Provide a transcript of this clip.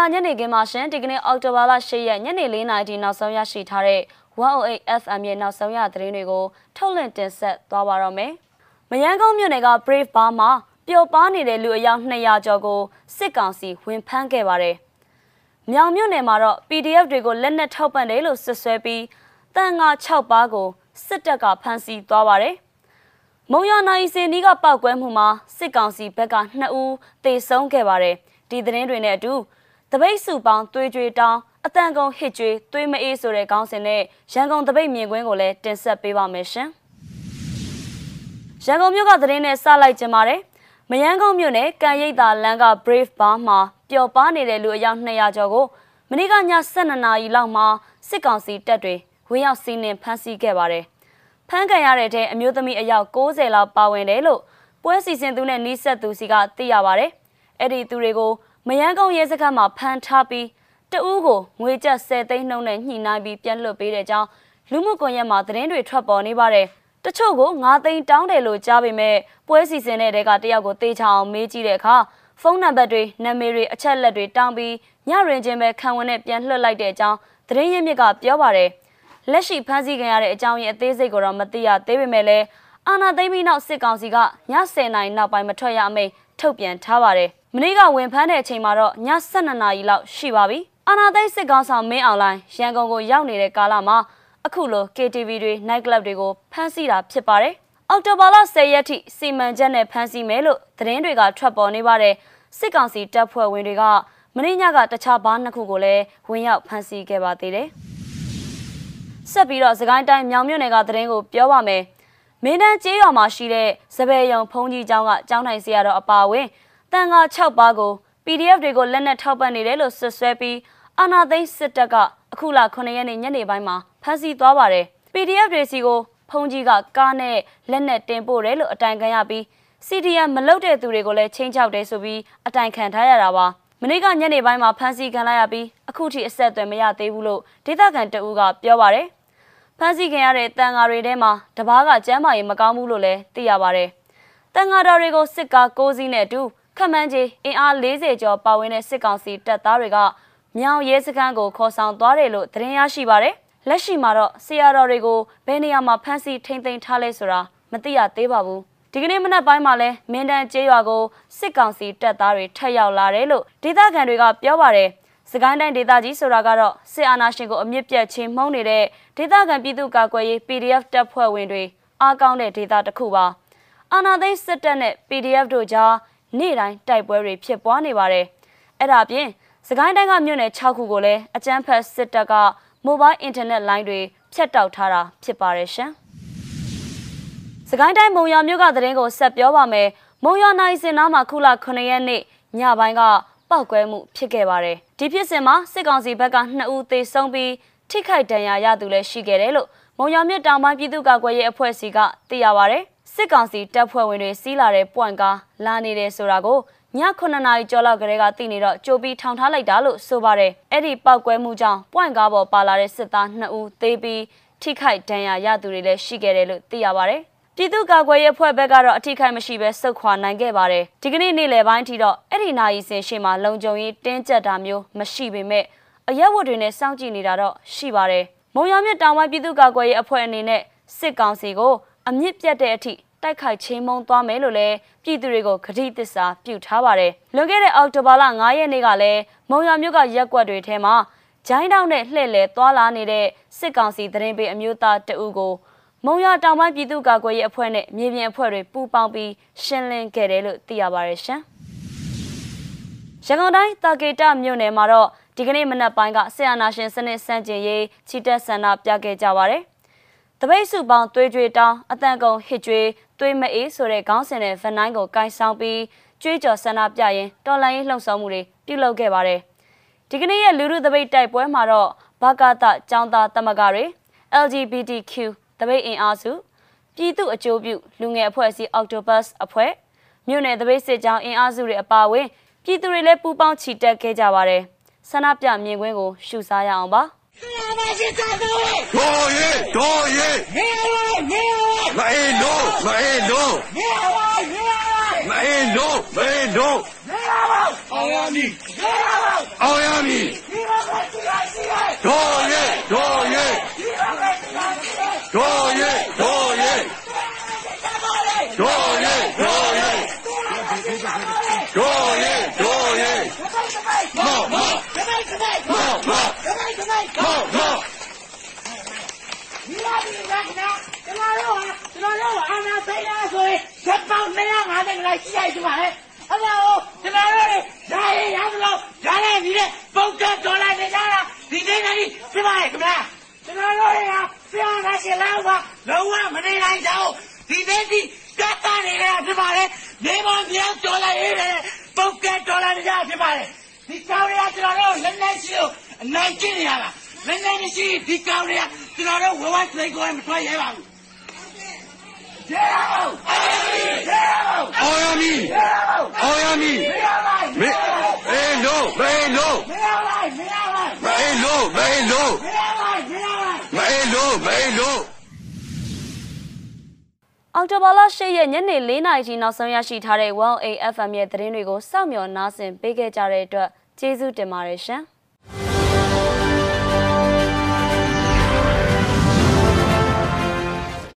္ဂလာညနေခင်းမှာရှင်ဒီကနေ့အောက်တိုဘာလ10ရက်ညနေ4နာရီထိနောက်ဆုံးရရှိထားတဲ့ 108 FM ရဲ့နောက်ဆုံးရသတင်းတွေကိုထုတ်လွှင့်တင်ဆက်သွားပါတော့မယ်။မယန်းကုန်းမြို့နယ်က Brave Bar မှာပျော်ပါနေတဲ့လူအယောက်200ကျော်ကိုစစ်ကောင်စီဝင်ဖမ်းခဲ့ပါတယ်။မြောင်မြို့နယ်မှာတော့ PDF တွေကိုလက်နက်ထောက်ပံ့တယ်လို့ဆွဆွဲပြီးတန်ငါ6ပါးကိုစစ်တပ်ကဖမ်းဆီးသွားပါတယ်။မုံရနိုင်စင်ဒီကပောက်ကွဲမှုမှာစစ်ကောင်စီဘက်က2ဦးသေဆုံးခဲ့ပါတယ်။ဒီသတင်းတွေနဲ့အတူ တပိတ်စုပေါင်းသွေးကြွေးတောင်းအတန်ကုန်ဟစ်ကြွေးသွေးမအေးဆိုတဲ့ခေါင်းစဉ်နဲ့ရန်ကုန်တပိတ်မြင်ကွင်းကိုလည်းတင်ဆက်ပေးပါမယ်ရှင်။ရန်ကုန်မြို့ကသတင်းနဲ့စလိုက်ကြပါမယ်။မယန်းကုန်းမြို့နယ်ကံရိပ်သာလမ်းက Brave Bar မှာပျော်ပါနေတဲ့လူအယောက်200ကျော်ကိုမနေ့ကည12နာရီလောက်မှာစစ်ကောင်စီတပ်တွေဝင်ရောက်စီးနင်းဖမ်းဆီးခဲ့ပါတယ်။ဖမ်းခံရတဲ့တဲ့အမျိုးသမီးအယောက်60လောက်ပါဝင်တယ်လို့ပွဲစီစဉ်သူနဲ့နှိဆက်သူစီကသိရပါတယ်။အဲ့ဒီသူတွေကို မယန်းကုန်းရဲစခန်းမှာဖမ်းထားပြီးတဦးကိုငွေကျပ်10သိန်းနှုန်းနဲ့ညှိနှိုင်းပြီးပြန်လွှတ်ပေးတဲ့အကြောင်းလူမှုကွန်ရက်မှာသတင်းတွေထွက်ပေါ်နေပါတယ်။တချို့ကို9သိန်းတောင်းတယ်လို့ကြားပေမဲ့ပွဲစီစဉ်တဲ့တဲကတယောက်ကိုတေချအောင်မေးကြည့်တဲ့အခါဖုန်းနံပါတ်တွေနာမည်တွေအချက်လက်တွေတောင်းပြီးညရင်ချင်းပဲခံဝန်နဲ့ပြန်လွှတ်လိုက်တဲ့အကြောင်းသတင်းရင်းမြစ်ကပြောပါတယ်။လက်ရှိဖမ်းဆီးခံရတဲ့အကြောင်းရင်းအသေးစိတ်ကိုတော့မသိရသေးပေမဲ့လည်းအာနာသိမ့်ပြီးနောက်စစ်ကောင်စီကည10နာရီနောက်ပိုင်းမထွက်ရအမိန့် ထုတ်ပြန်ထားပါတယ်။မနေ့ကဝင်ဖမ်းတဲ့အချိန်မှာတော့ည12နာရီလောက်ရှိပါပြီ။အာနာသိစစ်ကောင်ဆောင်မင်းအောင်လိုင်းရန်ကုန်ကိုရောက်နေတဲ့ကာလမှာအခုလို KTV တွေ night club တွေကိုဖမ်းဆီးတာဖြစ်ပါတယ်။အောက်တိုဘာလ10ရက်ထိစီမံချက်နဲ့ဖမ်းဆီးမယ်လို့သတင်းတွေကထွက်ပေါ်နေပါတယ်။စစ်ကောင်စီတပ်ဖွဲ့ဝင်တွေကမင်းညကတခြားဘားနှစ်ခုကိုလည်းဝင်ရောက်ဖမ်းဆီးခဲ့ပါသေးတယ်။ဆက်ပြီးတော့စကိုင်းတိုင်းမြောင်မြို့နယ်ကသတင်းကိုပြောပါမယ်။ မင်းတန်းကျေးရွာမှာရှိတဲ့စပယ်ယုံဖုံးကြီးကျောင်းကကျောင်းထိုင်ဆရာတော်အပါအဝင်တန်ငါ6ပါးကို PDF တွေကိုလက်နက်ထောက်ပံ့နေတယ်လို့ဆွဆွဲပြီးအာနာသိန်းစစ်တပ်ကအခုလ9ရက်နေ့ညနေပိုင်းမှာဖမ်းဆီးသွားပါတယ်။ PDF တွေစီကိုဖုန်ကြီးကကားနဲ့လက်နက်တင်ပို့တယ်လို့အတိုင်ခံရပြီး CDM မလုပ်တဲ့သူတွေကိုလည်းချင်းချောက်တယ်ဆိုပြီးအတိုင်ခံထားရတာပါ။မနေ့ကညနေပိုင်းမှာဖမ်းဆီးခံလိုက်ရပြီးအခုထိအဆက်အသွယ်မရသေးဘူးလို့ဒေသခံတအူးကပြောပါတယ်။ ဖမ်းဆီးခံရတဲ့တန်ငါတွေထဲမှာတပားကကျမ်းမာရေးမကောင်းဘူးလို့လည်းသိရပါတယ်။တန်ငါတော်တွေကိုစစ်ကား6စီးနဲ့အတူခမန်းကြီးအင်အား40ကျော်ပါဝင်တဲ့စစ်ကောင်စီတပ်သားတွေကမြောင်ရဲစခန်းကိုခေါ်ဆောင်သွားတယ်လို့သတင်းရရှိပါတယ်။လက်ရှိမှာတော့ဆီယာတော်တွေကိုဘယ်နေရာမှာဖမ်းဆီးထိန်းသိမ်းထားလဲဆိုတာမသိရသေးပါဘူး။ဒီကနေ့မနက်ပိုင်းမှာလဲမင်းတန်းကျေးရွာကိုစစ်ကောင်စီတပ်သားတွေထက်ရောက်လာတယ်လို့ဒေသခံတွေကပြောပါတယ်။ စကိုင်းတိုင်းဒေသကြီးဆိုတာကတော့စစ်အာဏာရှင်ကိုအမြင့်ပြတ်ချင်းမှုန်းနေတဲ့ဒေသခံပြည်သူ့ကာကွယ်ရေး PDF တပ်ဖွဲ့ဝင်တွေအားကောင်းတဲ့ဒေသတစ်ခုပါ။အာဏာသိမ်းစစ်တပ်နဲ့ PDF တို့ကြားနေ့တိုင်းတိုက်ပွဲတွေဖြစ်ပွားနေပါတယ်။အဲ့ဒါပြင်စကိုင်းတိုင်းကမြို့နယ်6ခုကိုလည်းအကြမ်းဖက်စစ်တပ်ကမိုဘိုင်းအင်တာနက်လိုင်းတွေဖြတ်တောက်ထားတာဖြစ်ပါတယ်ရှင်။စကိုင်းတိုင်းမုံရမြို့ကသတင်းကိုဆက်ပြောပါမယ်။မုံရနိုင်စင်နာမှာခုလ9ရက်နေ့ညပိုင်းကပောက်ကွဲမှုဖြစ်ခဲ့ပါတယ်။ ဒီဖြစ်စဉ်မှာစစ်ကောင်စီဘက်က2ဦးသေဆုံးပြီးထိခိုက်ဒဏ်ရာရသူလည်းရှိခဲ့တယ်လို့မုံရမြို့တောင်ပိုင်းပြည်သူ့ကာကွယ်ရေးအဖွဲ့စီကသိရပါဗျ။စစ်ကောင်စီတပ်ဖွဲ့ဝင်တွေစီးလာတဲ့ပွန့်ကားလာနေတယ်ဆိုတာကိုည9နာရီကျော်လောက်ကလေးကသိနေတော့ကြိုပြီးထောင်ထားလိုက်တာလို့ဆိုပါတယ်အဲ့ဒီပောက်ကွဲမှုကြောင့်ပွန့်ကားပေါ်ပါလာတဲ့စစ်သား2ဦးသေပြီးထိခိုက်ဒဏ်ရာရသူတွေလည်းရှိခဲ့တယ်လို့သိရပါတယ် ပြည်သူ့ကာကွယ်ရေးအဖွဲ့ဘက်ကတော့အထိခိုက်မရှိဘဲစုခွာနိုင်ခဲ့ပါတယ်ဒီကနေ့နေ့လယ်ပိုင်းထိတော့အဲ့ဒီနိုင်စင်ရှေ့မှာလုံခြုံရေးတင်းကျပ်တာမျိုးမရှိပေမဲ့အရက်ဝတ်တွေနဲ့စောင့်ကြည့်နေတာတော့ရှိပါတယ်မုံရမြတောင်ပိုင်းပြည်သူ့ကာကွယ်ရေးအဖွဲ့အနေနဲ့စစ်ကောင်စီကိုအမြင့်ပြတ်တဲ့အထိတိုက်ခိုက်ချင်းမုံသွားမယ်လို့လည်းပြည်သူတွေကိုခတိသစ္စာပြုထားပါတယ်။လွန်ခဲ့တဲ့အောက်တိုဘာလ9ရက်နေ့ကလည်းမုံရမြို့ကရက်ကွက်တွေထဲမှာဂျိုင်းတောင်းနဲ့လှည့်လည်သွားလာနေတဲ့စစ်ကောင်စီသတင်းပေးအမျိုးသားတအုပ်ကို မုံရတောင်ပိုင်းပြည်သူ့ကာကွယ်ရေးအဖွဲ့နဲ့မြေပြင်အဖွဲ့တွေပူးပေါင်းပြီးရှင်းလင်းခဲ့တယ်လို့သိရပါတယ်ရှင်။ရန်ကုန်တိုင်းတာကေတမြို့နယ်မှာတော့ဒီကနေ့မနက်ပိုင်းကဆီယနာရှင်စနစ်စန့်ကျင်ရေးချီတက်ဆန္ဒပြခဲ့ကြပါတယ်။တပိတ်စုပေါင်းသွေးကြွေတောင်းအတန်ကုန်ဟစ်ကြွေသွေးမအေးဆိုတဲ့ခေါင်းစဉ်နဲ့ဗန်နိုင်းကိုကိုင်ဆောင်ပြီးကြွေးကြော်ဆန္ဒပြရင်တော်လိုင်းရေးလှုံ့ဆော်မှုတွေပြုလုပ်ခဲ့ပါတယ်။ဒီကနေ့ရဲ့လူလူတပိတ်တိုက်ပွဲမှာတော့ဘာကာတចောင်းသားတမကတွေ LGBTQ တပိတ်အင်အားစုပြည်သူအကျိုးပြုလူငယ်အဖွဲ့အစည်း Octopus အဖွဲ့မြို့နယ်တပိတ်စစ်ကြောင်းအင်အားစုတွေအပါအဝင်ပြည်သူတွေလည်းပူးပေါင်းချီတက်ခဲ့ကြပါတယ်။ဆန္ဒပြမြင်ကွင်းကိုရှုစားရအောင်ပါ။တော်ရဲတော်ရဲနေဝနေဝမအေးလို့မအေးလို့နေဝနေဝမအေးလို့မအေးလို့နေဝအောင်ရမည်နေဝအောင်ရမည်တို့ရဲတို့ရဲ တို့ရဲတို့ရဲတို့ရဲတို့ရဲတို့ရဲတို့ရဲမောမောမောမောမောမောဒီလာဒီလာကနာကျွန်တော်တို့ဟာကျွန်တော်တို့အာနာသိရဆိုရင်ချက်ပေါင်း250လိုက်ရှိရရှိပါလေအဲ့ဒါကိုကျွန်တော်တို့ဓာရီရသလောက်ဓာရီဒီတဲ့ပုတ်ကဒေါ်လာနေကြတာဒီနေ့နေ့ပြပါလေခင်ဗျာကျွန်တော်တို့ကပြာနာ ရှင်လောက်ပါလုံးဝမနေနိုင်ကြဘူးဒီနေ့ဒီကတ်တာနေတာပြပါလေနေမမြောက်ဒေါ်လာရေးတယ်ပုတ်ကဒေါ်လာနေကြပြပါလေဒီကောင်းရကျွန်တော်တို့လက်လက်ရှိကိုအနိုင်ကျင့်နေရတာလက်လက်မရှိဒီကောင်းရကျွန်တော်တို့ဝဝစိတ်ကိုမထွက်ရဲပါဘူးကျေအောင်ကျေအောင်အောင်ရမည်အောင်ရမည်မရပါဘူးမေအေးလို့မေလို့မရပါဘူးမရပါဘူးမေလို့မေလို့မရပါဘူးမရပါဘူး မေလို့မေလို့အောက်တိုဘာလ10ရက်ညနေ4နာရီထိနောက်ဆုံးရရှိထားတဲ့ 1AFM ရဲ့သတင်းတွေကိုစောင့်မျှော်နားဆင်ပေးခဲ့ကြတဲ့အတွက်ကျေးဇူးတင်ပါတယ်ရှင်။